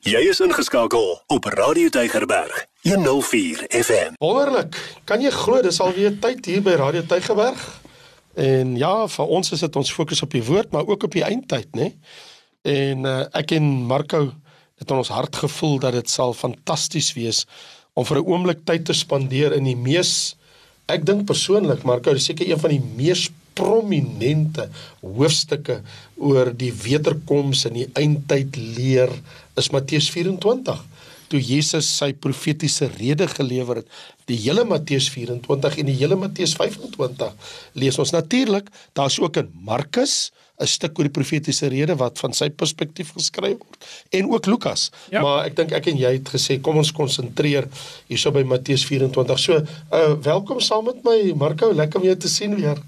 Jy is ingeskakel op Radio Tygerberg 104 FM. Wonderlik. Kan jy glo dis alweer tyd hier by Radio Tygerberg? En ja, vir ons is dit ons fokus op die woord, maar ook op die eindtyd, né? En uh, ek en Marco het in ons hart gevoel dat dit sal fantasties wees om vir 'n oomblik tyd te spandeer in die mees ek dink persoonlik Marco, dis seker een van die mees prominente hoofstukke oor die wederkoms en die eindtyd leer is Matteus 24 toe Jesus sy profetiese rede gelewer het die hele Matteus 24 en die hele Matteus 25 lees ons natuurlik daar's ook in Markus 'n stuk oor die profetiese rede wat van sy perspektief geskryf word en ook Lukas. Ja. Maar ek dink ek en jy het gesê kom ons konsentreer hierso by Matteus 24. So, uh welkom saam met my Marco, lekker om jou te sien weer.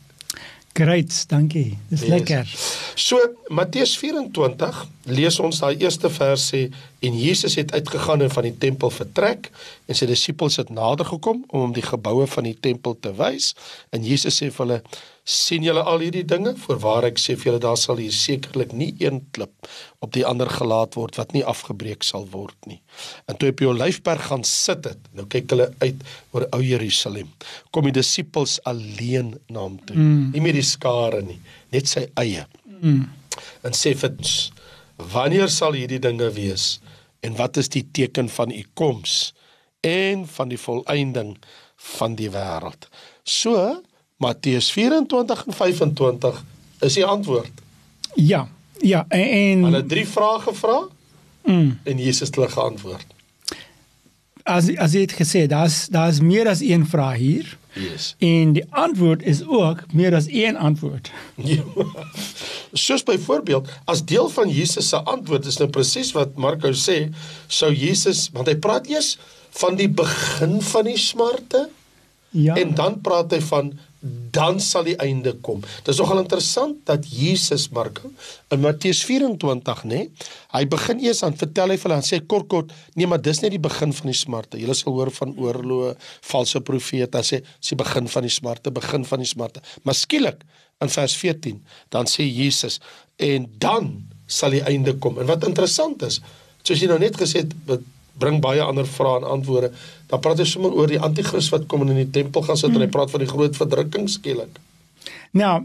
Great, dankie. Dis yes. lekker. So Matteus 24 lees ons daai eerste vers sê en Jesus het uitgegaan en van die tempel vertrek en sy disippels het nader gekom om hom die geboue van die tempel te wys en Jesus sê vir hulle sien julle al hierdie dinge? Voorwaar ek sê vir julle daar sal hier sekerlik nie een klip op die ander gelaat word wat nie afgebreek sal word nie. En toe op die olyfberg gaan sit het nou kyk hulle uit oor ou Jerusalem kom die disippels alleen na hom toe. Mm. nie meer die skare nie net sy eie. Mm. en sê vir ons wanneer sal hierdie dinge wees? En wat is die teken van u koms en van die volëinding van die wêreld? So Matteus 24 en 25 is die antwoord. Ja. Ja, en, en hulle drie vrae gevra. Mm. En Jesus het hulle geantwoord. As as jy het gesê, daar's daar's meer as een vraag hier. Yes. En die antwoord is ook meer as een antwoord. Ja. Soos byvoorbeeld, as deel van Jesus se antwoord is nou presies wat Marko sê, sou Jesus, want hy praat eers van die begin van die smarte. Ja. En dan praat hy van dan sal die einde kom. Dit is nogal interessant dat Jesus Marko in Matteus 24, nê, hy begin eers aan vertel hy vir hulle en sê kort kort, nee, maar dis net die begin van die smarte. Julle sal hoor van oorloë, valse profete, dan sê dis die begin van die smarte, begin van die smarte. Maar skielik in vers 14, dan sê Jesus en dan sal die einde kom. En wat interessant is, soos jy nou net gesê het, bring baie ander vrae en antwoorde. Dan praat hy sommer oor die anti-kris wat kom in die tempel gaan sit mm. en hy hmm. praat van die groot verdrukking skielik. Nou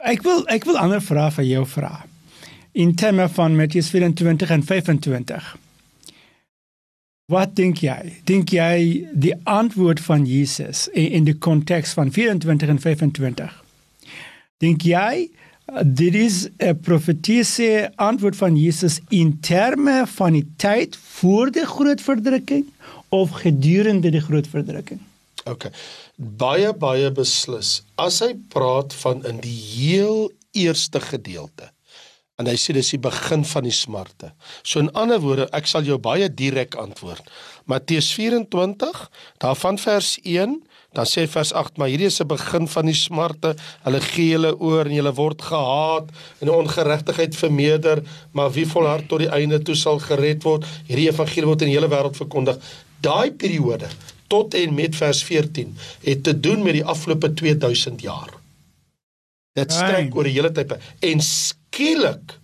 ek wil ek wil ander vrae vir jou vra. In terme van Matteus 24 en 25. Wat dink jy? Dink jy die antwoord van Jesus in, in die konteks van 24 en 25? Dink jy Dit is 'n profetiese antwoord van Jesus in terme van die tyd voor die groot verdrukking of gedurende die groot verdrukking. OK. Baie baie beslis. As hy praat van in die heel eerste gedeelte en hy sê dis die begin van die smarte. So in ander woorde, ek sal jou baie direk antwoord. Matteus 24, daarvan vers 1 Dan sê vers 8, maar hierdie is 'n begin van die smarte. Hulle gee hulle oor en hulle word gehaat en die ongeregtigheid vermeerder, maar wie volhard tot die einde toe sal gered word. Hierdie evangelie word in die hele wêreld verkondig. Daai periode tot en met vers 14 het te doen met die afgelope 2000 jaar. Dit strek oor die hele tyd en skielik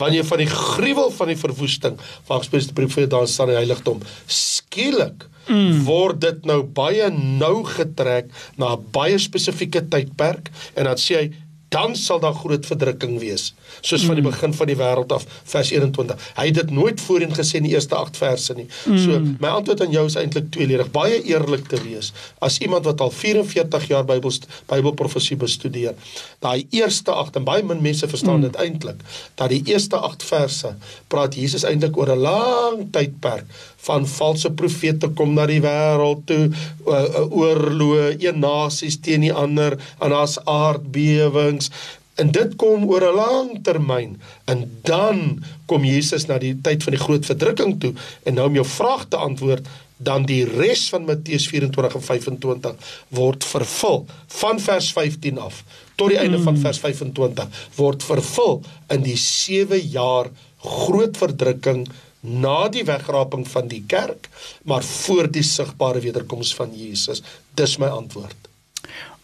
wanneer van die gruwel van die verwoesting van gespreek brief vir daar staan die heiligdom skielik mm. word dit nou baie nou getrek na 'n baie spesifieke tydperk en dan sê hy dan sal daar groot verdrukking wees soos van die mm. begin van die wêreld af vers 21 hy het dit nooit voorheen gesê in die eerste 8 verse nie so mm. my antwoord aan jou is eintlik tweeledig baie eerlik te wees as iemand wat al 44 jaar Bybel Bybelprofesie bestudeer daai eerste 8 en baie min mense verstaan mm. dit eintlik dat die eerste 8 verse praat Jesus eintlik oor 'n lang tydperk van valse profete kom na die wêreld toe oorloë een nasies teen die ander en daar's aardbewings en dit kom oor 'n lang termyn en dan kom Jesus na die tyd van die groot verdrukking toe en nou om jou vraag te antwoord dan die res van Matteus 24 en 25 word vervul van vers 15 af tot die einde van hmm. vers 25 word vervul in die 7 jaar groot verdrukking na die wegraping van die kerk, maar voor die sigbare wederkoms van Jesus. Dis my antwoord.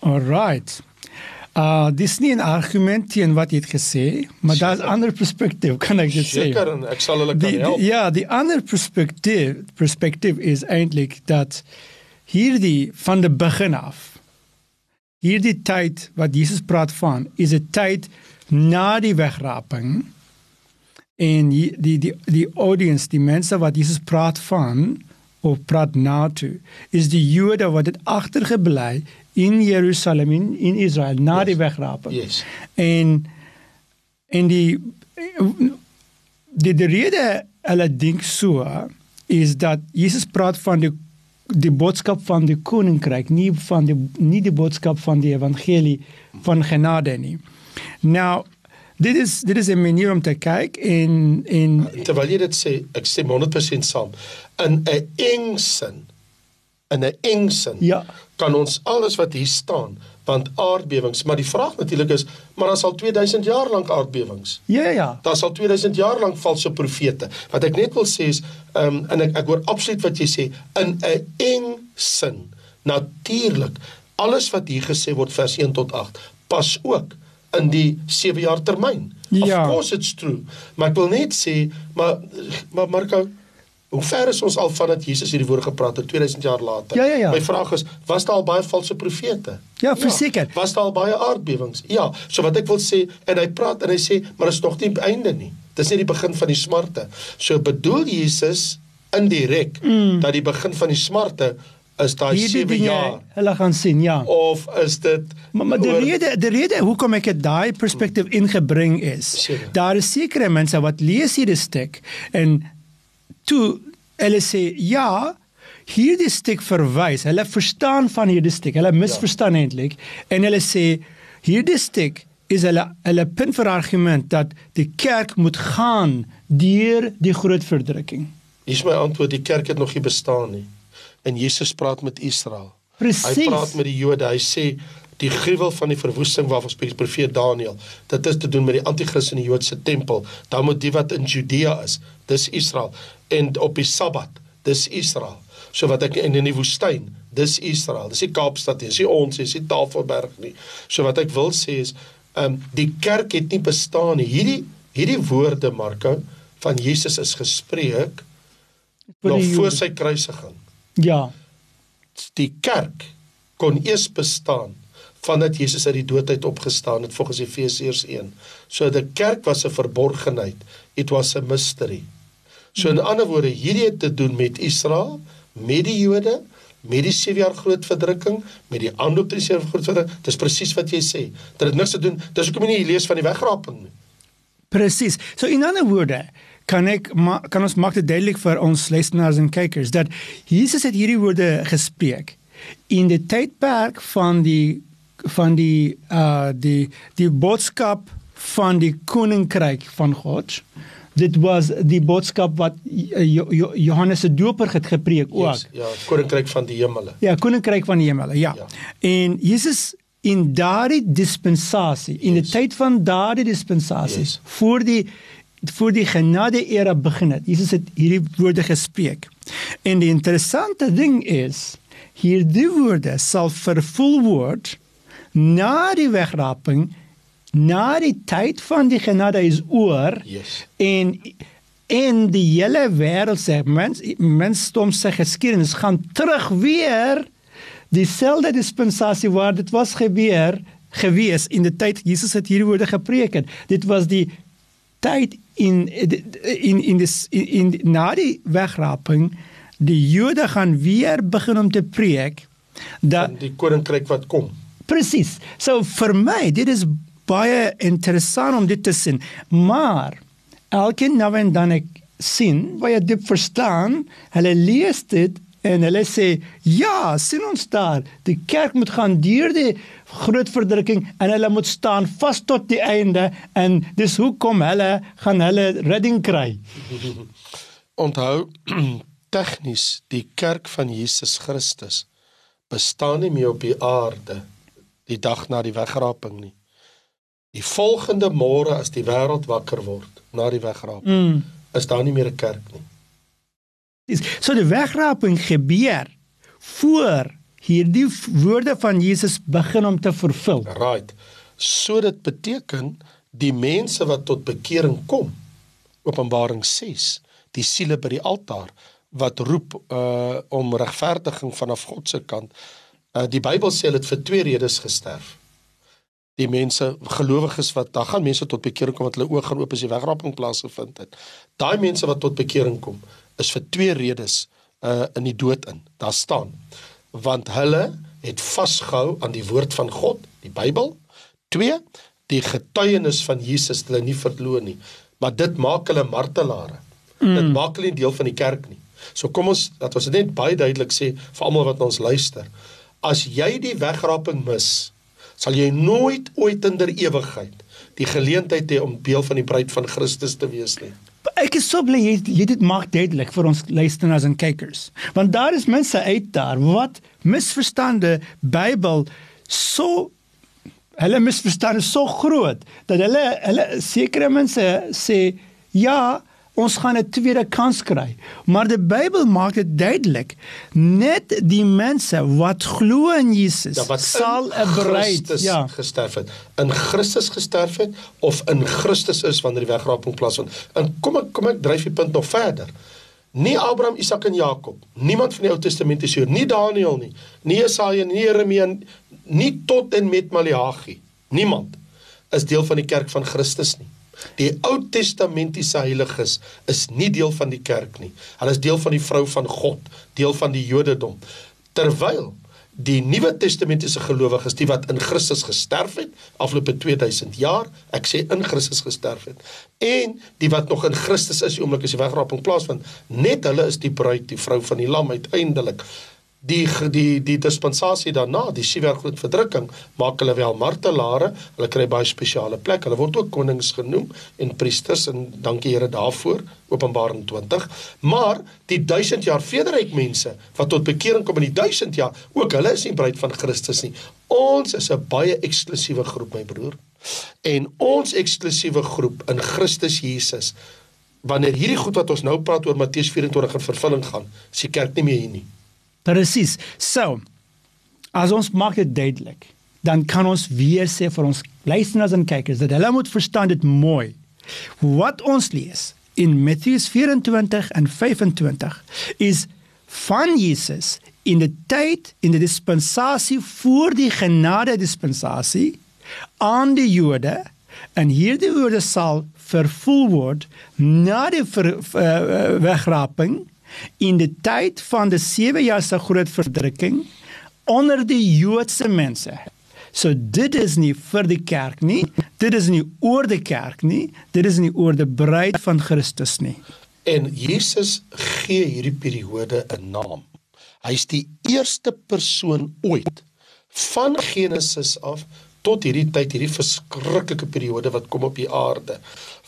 Alright. Uh dis nie 'n argument teen wat jy het gesê, maar daar's ander perspektief, kan ek dit sê. Seker en ek sal hulle kan Die, help. die, ja, die ander perspektief perspektief is eintlik dat hierdie van die begin af hierdie tyd wat Jesus praat van is 'n tyd na die wegraping en die die die, die audience, die mense wat Jesus praat van of praat na toe is die Jode wat dit agtergebly in Jerusalem in, in Israel na Yes. die wegraping. Yes. En en die die, die rede hulle dink so is dat Jesus praat van die die boodskap van die koninkryk, nie van die nie die boodskap van die evangelie van genade nie. Nou dit is dit is 'n manier om te kyk en en Terwyl jy dit sê, ek stem 100% saam. In 'n eng sin in 'n eng sin Ja. kan ons alles wat hier staan, want aardbewings, maar die vraag natuurlik is, maar as al 2000 jaar lank aardbewings. ja ja ja. Daar's al 2000 jaar lank valse profete. Wat ek net wil sê is, ehm um, en ek ek hoor absoluut wat jy sê in 'n eng sin. Natuurlik, alles wat hier gesê word vers 1 tot 8 pas ook in die 7 jaar termyn. Ja. Of course it's true. Maar ek wil net sê, maar maar Marco, hoe ver is ons al van dat Jesus hierdie woorde gepraat het 2000 jaar later? Ja, ja, ja. My vraag is, was daar al baie valse profete? Ja, verseker. Was daar al baie aardbewings? Ja, so wat ek wil sê en hy praat en hy sê, maar dit is nog nie die einde nie. Dis net die begin van die smarte. So bedoel Jesus indirek mm. dat die begin van die smarte is daai Hierdie 7 dinge jaar hulle gaan sien, ja. of is dit Maar, maar die oor- rede die rede hoekom ek dit daai perspektief ingebring is. Seker. Daar is sekere mense wat lees hierdie stuk en toe hulle sê ja, hierdie stuk verwys. Hulle verstaan van hierdie stuk. Hulle misverstaan ja. eintlik en hulle sê hierdie stuk is hulle hulle punt vir argument dat die kerk moet gaan deur die groot verdrukking. Hier's my antwoord, die kerk het nog nie bestaan nie. En Jesus praat met Israel. Presies. Hy praat met die Jode. Hy sê die gruwel van die verwoesting waarvan spreek die profeet Daniël. Dit is te doen met die anti-kris in die Joodse tempel. Dan moet die wat in Judea is, dis Israel. En op die Sabbat, dis Israel. So wat ek en in die woestyn, dis Israel. Dis nie Kaapstad nie, dis nie ons, dis nie Tafelberg nie. So wat ek wil sê is, ehm um, die kerk het nie bestaan nie. Hierdie hierdie woorde Marko van Jesus is gespreek nog voor sy kruisiging. Ja. Die kerk kon eers bestaan vandat Jesus uit die dood uit opgestaan het volgens Efesiërs 1. So die kerk was 'n verborgenheid. It was a mystery. So in ander woorde, hierdie het te doen met Israel, met die Jode, met die 7 jaar groot verdrukking, met die aanloop tot die 7 jaar groot verdrukking. Dis presies wat jy sê. Dit het niks te doen. Dis hoekom jy nie lees van die wegraping nie. Presies. So in ander woorde kan ek ma kan ons maak dit duidelik vir ons luisteraars en kykers dat Jesus het hierdie woorde gespreek in die tydperk van die van die uh die die boodskap van die koninkryk van God. Dit was die boodskap wat Jo- Jo- Johannes die Doper het gepreek ook. Yes, ja, koninkryk van die hemele. Ja, koninkryk van die hemel, ja. Ja. En Jesus in daardie dispensasie, in die Yes. tyd van daardie dispensasie, Yes. yes. voor die voor die genade era begin het. Jesus het hierdie woorde gespreek. En die interessante ding is hierdie woorde sal vervul word na die wegraping, na die tyd van die genade is oor Yes. en en die hele wêreld sê mens mensdom se geskiedenis gaan terug weer dieselfde dispensasie waar dit was gebeur gewees in die tyd Jesus het hierdie woorde gepreek het. Dit was die tyd in in in dis in, in na die wegraping die Jode gaan weer begin om te preek dat die koninkryk wat kom. Presies. So vir my, dit is baie interessant om dit te sien. Maar elke nou en dan ek sien baie diep verstaan, hulle lees dit en hulle sê, "Ja, sien ons daar, die kerk moet gaan deur die groot verdrukking en hulle moet staan vas tot die einde en dis hoekom hulle gaan hulle redding kry." Onthou tegnies die kerk van Jesus Christus bestaan nie meer op die aarde die dag na die wegraping nie. Die volgende môre as die wêreld wakker word na die wegraping, Mm. is daar nie meer 'n kerk nie. So die wegraping gebeur voor hierdie woorde van Jesus begin om te vervul. Right. So dit beteken die mense wat tot bekering kom. Openbaring 6, die siele by die altaar wat roep uh om regverdiging vanaf God se kant. Uh die Bybel sê hulle het vir twee redes gesterf. Die mense gelowiges wat daar gaan mense tot bekering kom wat hulle oë gaan oop as die wegraping plaasgevind het. Daai mense wat tot bekering kom is vir twee redes uh in die dood in. Daar staan want hulle het vasgehou aan die woord van God, die Bybel. 2 die getuienis van Jesus hulle nie verloor nie. Maar dit maak hulle martelare. Mm. Dit maak hulle nie deel van die kerk nie. So kom ons dat ons net baie duidelik sê vir almal wat ons luister. As jy die wegraping mis, sal jy nooit ooit in der ewigheid die geleentheid hê om deel van die bruid van Christus te wees nie. Ek is so bly jy, jy dit maak duidelik vir ons luisteraars en kykers. Want daar is mense uit daar wat misverstande Bybel so hulle misverstande so groot dat hulle hulle sekere mense sê ja ons gaan 'n tweede kans kry. Maar die Bybel maak dit duidelik, net die mense wat glo in Jesus ja, sal 'n bruid ja gesterf het. In Christus gesterf het of in Christus is wanneer die wegraping plaasvind. En kom ek kom ek dryf die punt nog verder. Nie Abraham, Isak en Jakob, niemand van die Ou Testament is hier, nie Daniël nie, nie Jesaja nie, Jeremia nie tot en met Maleagi. Niemand is deel van die kerk van Christus nie. Die Ou Testamentiese heiliges is nie deel van die kerk nie. Hulle is deel van die vrou van God, deel van die Jodendom. Terwyl die Nuwe Testamentiese gelowiges, die wat in Christus gesterf het afgelope 2000 jaar, ek sê in Christus gesterf het, en die wat nog in Christus is, die oomblik as die wegraping plaasvind, net hulle is die bruid, die vrou van die lam uiteindelik die die die dispensasie daarna, die siewer groot verdrukking, maak hulle wel martelare. Hulle kry baie spesiale plek. Hulle word ook konings genoem en priesters en dankie Here daarvoor. Openbaring 20. Maar die 1000 jaar vederyk mense wat tot bekering kom in die 1000 jaar, ook hulle is nie bruid van Christus nie. Ons is 'n baie eksklusiewe groep, my broer. En ons eksklusiewe groep in Christus Jesus Wanneer hierdie goed wat ons nou praat oor Matteus 24 in vervulling gaan, is die kerk nie meer hier nie. Presies. So, as ons maak dit duidelik, dan kan ons weer sê vir ons luisteraars en kykers dat hulle moet verstaan dit mooi. Wat ons lees in Matteus 24 en 25 is van Jesus in die tyd in die dispensasie voor die genade dispensasie aan die Jode en hierdie woorde sal vervul word na die ver, uh, wegraping in die tyd van die 7 jaar se groot verdrukking onder die Joodse mense. So dit is nie vir die kerk nie, dit is nie oor die kerk nie, dit is nie oor die bruid van Christus nie. En Jesus gee hierdie periode 'n naam. Hy's die eerste persoon ooit van Genesis af tot hierdie tyd, hierdie verskriklike periode wat kom op die aarde.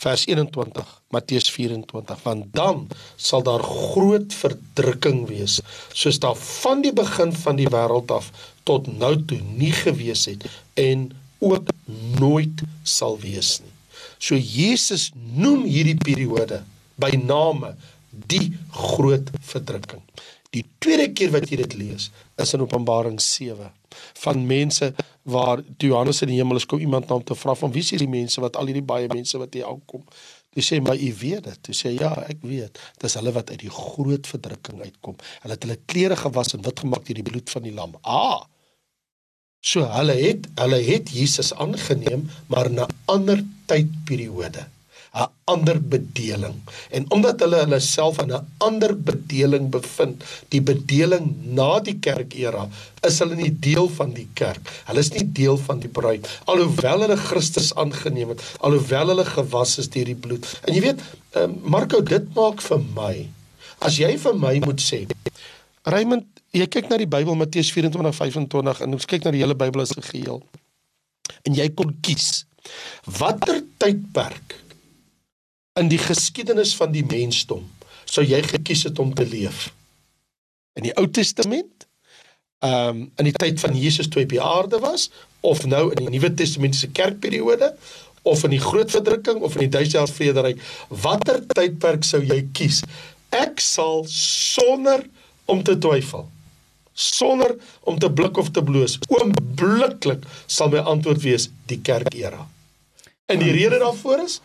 Vers 21, Matteus 24, want dan sal daar groot verdrukking wees, soos daar van die begin van die wêreld af tot nou toe nie gewees het en ook nooit sal wees nie. So Jesus noem hierdie periode by name die groot verdrukking. Die tweede keer wat jy dit lees, is in Openbaring 7 van mense waar Johannes in die hemel is kom iemand na hom te vra van wie is hierdie mense wat al hierdie baie mense wat hier aankom. Hy sê maar u weet dit. Hy sê ja, ek weet. Dis hulle wat uit die groot verdrukking uitkom. Hulle het hulle klere gewas en wit gemaak deur die bloed van die lam. Ah. So hulle het hulle het Jesus aangeneem maar na ander tydperiode. 'n ander bedeling. En omdat hulle hulle self in 'n ander bedeling bevind, die bedeling na die kerkera, is hulle nie deel van die kerk. Hulle is nie deel van die bruid alhoewel hulle Christus aangeneem het, alhoewel hulle gewas is deur die bloed. En jy weet, ehm, Marko, dit maak vir my as jy vir my moet sê, Raymond, jy kyk na die Bybel Matteus 24:25 en ons kyk na die hele Bybel as 'n geheel. En jy kon kies watter tydperk in die geskiedenis van die mensdom sou jy gekies het om te leef? In die Ou Testament? Ehm um, in die tyd van Jesus toe hy op die aarde was of nou in die Nuwe Testamentiese kerkperiode of in die groot verdrukking of in die duisend jaar vrederyk, watter tydperk sou jy kies? Ek sal sonder om te twyfel sonder om te blik of te bloos. Oombliklik sal my antwoord wees die kerkera. En die rede daarvoor is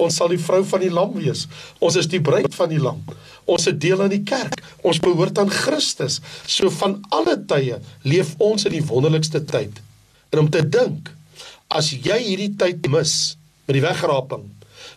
ons sal die vrou van die lam wees. Ons is die bruid van die lam. Ons is deel aan die kerk. Ons behoort aan Christus. So van alle tye leef ons in die wonderlikste tyd. En om te dink as jy hierdie tyd mis met die wegraping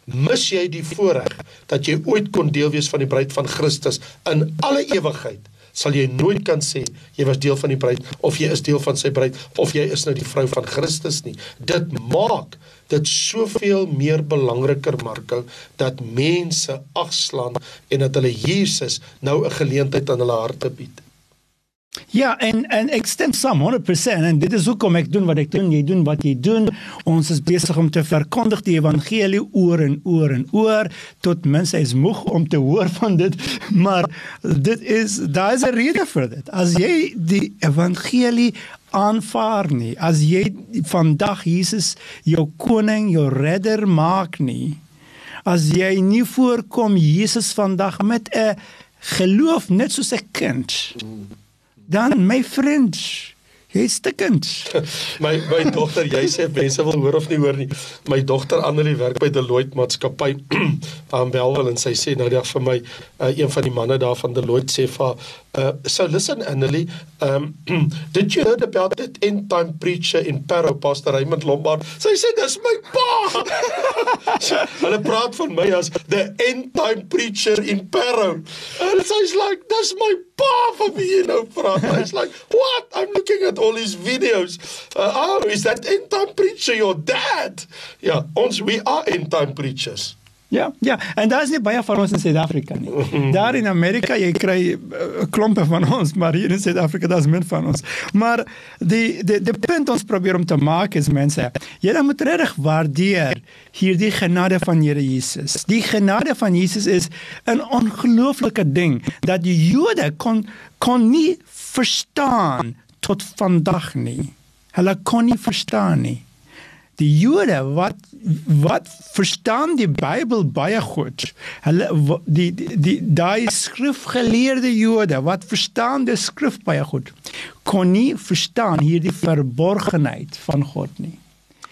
mis jy die voorreg dat jy ooit kon deel wees van die bruid van Christus in alle ewigheid sal jy nooit kan sê jy was deel van die bruid of jy is deel van sy bruid of jy is nou die vrou van Christus nie. Dit maak dit soveel meer belangriker Marko dat mense agslaan en dat hulle Jesus nou 'n geleentheid aan hulle harte bied Ja, en en ek stem saam 100% en dit is hoekom ek doen wat ek doen, jy doen wat jy doen. Ons is besig om te verkondig die evangelie oor en oor en oor tot mense is moeg om te hoor van dit, maar dit is daar is 'n rede vir dit. As jy die evangelie aanvaar nie, as jy vandag Jesus jou koning, jou redder maak nie, as jy nie voorkom Jesus vandag met 'n geloof net soos 'n kind. Mm dan my vriend Jy's stikkend. my my dogter, jy sê mense wil hoor of nie hoor nie. My dogter Annelie werk by Deloitte Maatskappy aan Belwel en sy sê nou net vir my uh, een van die manne daar van Deloitte sê vir uh, so listen Annelie, um did you heard about that end time preacher in Parow Pastor Raymond Lombard? Sy sê dis my pa. so, hulle praat van my as the end time preacher in Parow. En sy's like, dis my pa van wie jy nou praat. Hy's like, at all his videos. Uh, oh, is that end time preacher your dad? Ja, ons we are end time preachers. Ja, ja, en daar is nie baie van ons in Suid-Afrika nie. Daar in Amerika jy kry 'n uh, klompe van ons, maar hier in Suid-Afrika daar's min van ons. Maar die die die punt ons probeer om te maak is mense, jy moet reg waardeer hierdie genade van Here Jesus. Die genade van Jesus is 'n ongelooflike ding dat die Jode kon kon nie verstaan tot vandag nie. Hulle kon nie verstaan nie. Die Jode wat wat verstaan die Bybel baie goed. Hulle die die, daai skrifgeleerde Jode wat verstaan die skrif baie goed kon nie verstaan hierdie verborgenheid van God nie.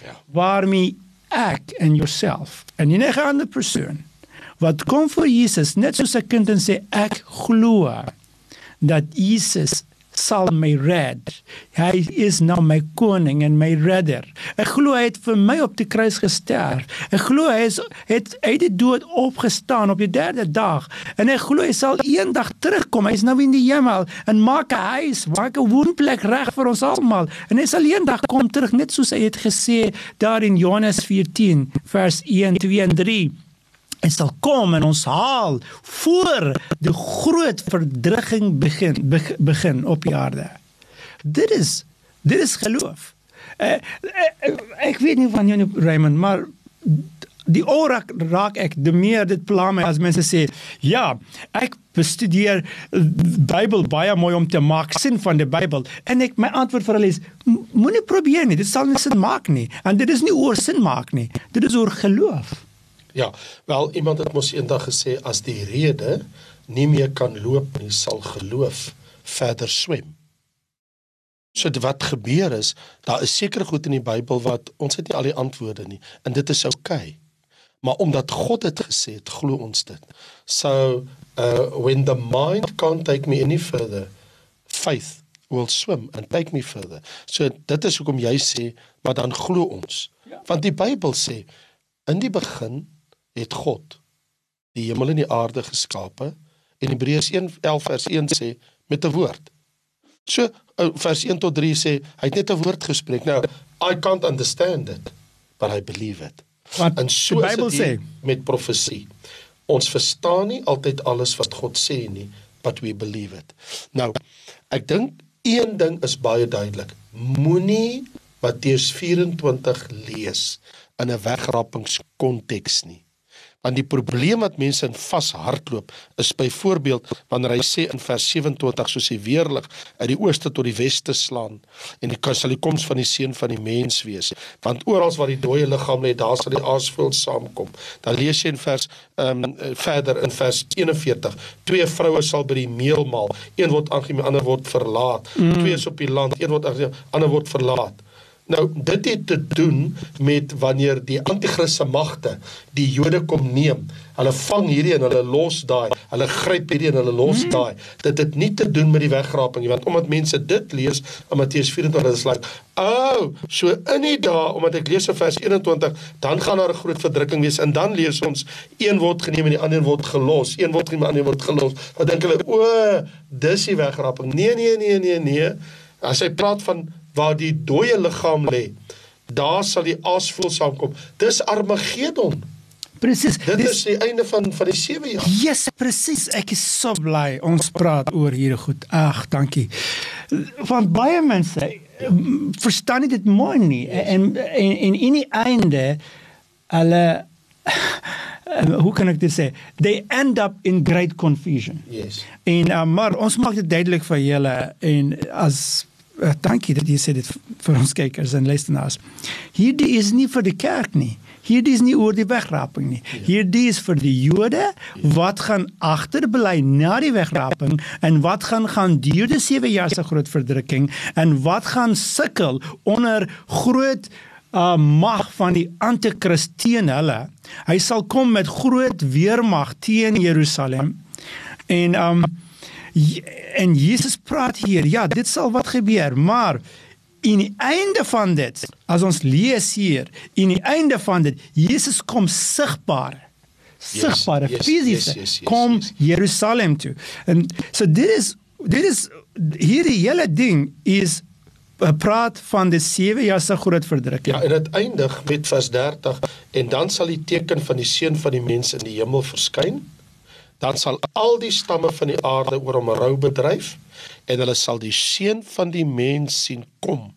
Ja. Waarmee ek en jouself en enige ander persoon wat kom vir Jesus net soos 'n kind en sê ek glo dat Jesus sal my red. Hy is nou my koning en my redder. Ek glo hy het vir my op die kruis gesterf. Ek glo hy is, het uit die dood opgestaan op die derde dag en ek glo hy sal eendag terugkom. Hy is nou in die hemel en maak 'n huis, maak 'n woonplek reg vir ons almal. En hy sal eendag kom terug net soos hy het gesê daar in Johannes 14 vers 1, 2 en 3 en sal kom en ons haal voor die groot verdrugging begin begin op die aarde. Dit is dit is geloof. Uh, ek weet nie van jou Raymond, maar die oor raak ek die meer dit pla my as mense sê ja ek bestudeer Bybel baie mooi om te maak sin van die Bybel en ek my antwoord vir hulle is moenie probeer nie dit sal nie sin maak nie en dit is nie oor sin maak nie dit is oor geloof Ja, wel iemand het mos eendag gesê as die rede nie meer kan loop nie, sal geloof verder swem. So wat gebeur is, daar is seker goed in die Bybel wat ons het nie al die antwoorde nie en dit is oukei. Okay. Maar omdat God dit gesê het, glo ons dit. So uh when the mind can't take me any further, faith will swim and take me further. So dit is hoekom jy sê, maar dan glo ons. Ja. Want die Bybel sê in die begin het God die hemel en die aarde geskape en Hebreërs 1:11 vers 1 sê met 'n woord. So vers 1 tot 3 sê hy het net 'n woord gespreek. Nou I can't understand it but I believe it. Wat en so die Bybel sê met profesie. Ons verstaan nie altyd alles wat God sê nie, but we believe it. Nou ek dink een ding is baie duidelik. Moenie Matteus 24 lees in 'n wegrappingskonteks nie Want die probleem wat mense in vashardloop is byvoorbeeld wanneer hy sê in vers 27 soos hy weerlig uit die ooste tot die weste slaan en die kan sal die koms van die seun van die mens wees. Want oral waar die dooie liggaam lê, daar sal die aasvoël saamkom. Dan lees jy in vers ehm um, verder in vers 41, twee vroue sal by die meelmaal, een word aangeneem, ander word verlaat. Mm. Twee is op die land, een word aangeneem, ander word verlaat. Nou dit het te doen met wanneer die anti-kristse magte die Jode kom neem. Hulle vang hierdie en hulle los daai. Hulle gryp hierdie en hulle los mhm. daai. Dit het nie te doen met die wegraping nie, want omdat mense dit lees in Matteus 24 is like, "O, oh, so in die dae omdat ek lees in vers 21, dan gaan daar 'n groot verdrukking wees en dan lees ons een word geneem en die ander word gelos. Een word geneem en die ander word gelos." Wat dink hulle? O, dis die wegraping. Nee, nee, nee, nee, nee. As hy praat van waar die dooie liggaam lê, daar sal die aasvoël saamkom. Dis Armageddon. Presies. Dit dis, is die einde van van die 7 jaar. Yes, presies. Ek is so bly ons praat oor hierdie goed. Ag, dankie. Want baie mense mm, verstaan dit mooi nie en en en in die einde hulle hoe kan ek dit sê? They end up in great confusion. Yes. En uh, maar ons maak dit duidelik vir julle en as dankie dat jy sê dit vir ons kykers en luisteraars. Hierdie is nie vir die kerk nie. Hierdie is nie oor die wegraping nie. Ja. Hierdie is vir die Jode wat gaan agterbly na die wegraping en wat gaan gaan deur die 7 jaar se groot verdrukking en wat gaan sukkel onder groot uh mag van die antikris teen hulle. Hy sal kom met groot weermag teen Jerusalem. En um en Jesus praat hier, ja, dit sal wat gebeur, maar in die einde van dit, as ons lees hier, in die einde van dit, Jesus kom sigbaar sigbaar yes, fisies yes, yes, yes, kom yes. Jerusalem toe. En so dit is dit is hierdie hele ding is 'n praat van die 7 jaar se groot verdrukking. Ja, en dit eindig met vers 30 en dan sal die teken van die seun van die mens in die hemel verskyn dan sal al die stamme van die aarde oor hom rou bedryf en hulle sal die seun van die mens sien kom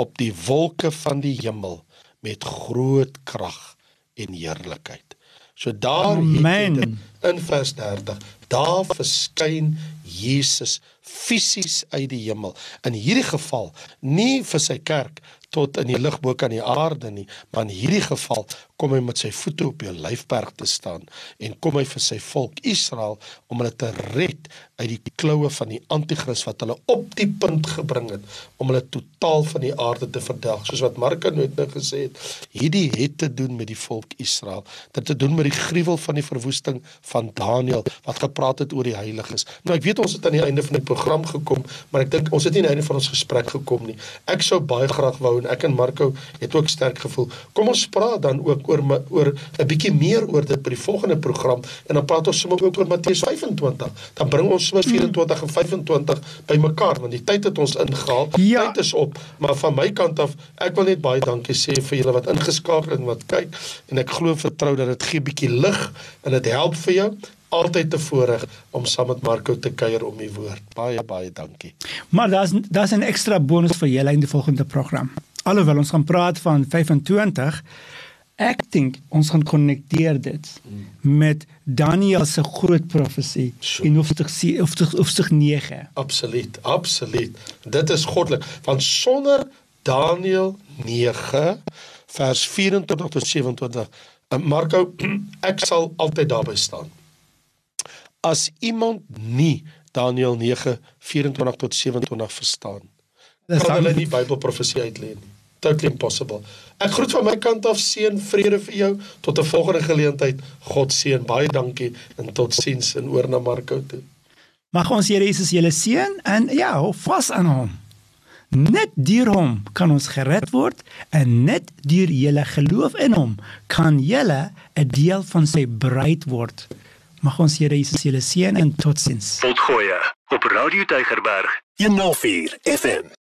op die wolke van die hemel met groot krag en heerlikheid. So daar Amen. in vers 30, daar verskyn Jesus fisies uit die hemel. In hierdie geval nie vir sy kerk tot in die lig bo kan die aarde nie, maar in hierdie geval kom hy met sy voete op die olyfberg te staan en kom hy vir sy volk Israel om hulle te red uit die kloue van die anti-kris wat hulle op die punt gebring het om hulle totaal van die aarde te verdelg soos wat Marka nooit nou gesê het hierdie het te doen met die volk Israel dit te doen met die gruwel van die verwoesting van Daniël wat gepraat het oor die heiliges nou ek weet ons het aan die einde van die program gekom maar ek dink ons het nie aan die einde van ons gesprek gekom nie ek sou baie graag wou en ek en Marco het ook sterk gevoel kom ons praat dan ook oor oor 'n bietjie meer oor dit by die volgende program en dan praat ons sommer ook oor Matteus 25. Dan bring ons sommer 24 en 25 bymekaar want die tyd het ons ingehaal. Ja. Tyd is op. Maar van my kant af, ek wil net baie dankie sê vir julle wat ingeskakel en wat kyk en ek glo vertrou dat dit gee bietjie lig en dit help vir jou altyd te voorreg om saam met Marco te kuier om die woord. Baie baie dankie. Maar daar's daar's 'n ekstra bonus vir julle in die volgende program. Alhoewel ons gaan praat van 25 ek dink ons gaan konnekteer dit mm. met Daniël se groot profesie sure. in hoofstuk 7 of hoofstuk 9. Absoluut, absoluut. Dit is goddelik want sonder Daniël 9 vers 24 tot 27 en Marko ek sal altyd daarby staan. As iemand nie Daniël 9 24 tot 27 verstaan, kan hulle nie Bybelprofesie uitlei nie totally impossible. Ek groet van my kant af seën vrede vir jou tot 'n volgende geleentheid. God seën. Baie dankie en totsiens in oor na Marko toe. Mag ons Here Jesus julle seën en ja, hou vas aan hom. Net deur hom kan ons gered word en net deur julle geloof in hom kan julle 'n deel van sy bruid word. Mag ons Here Jesus julle seën en totsiens. Tot goeie op Radio Deugerberg 104 FM.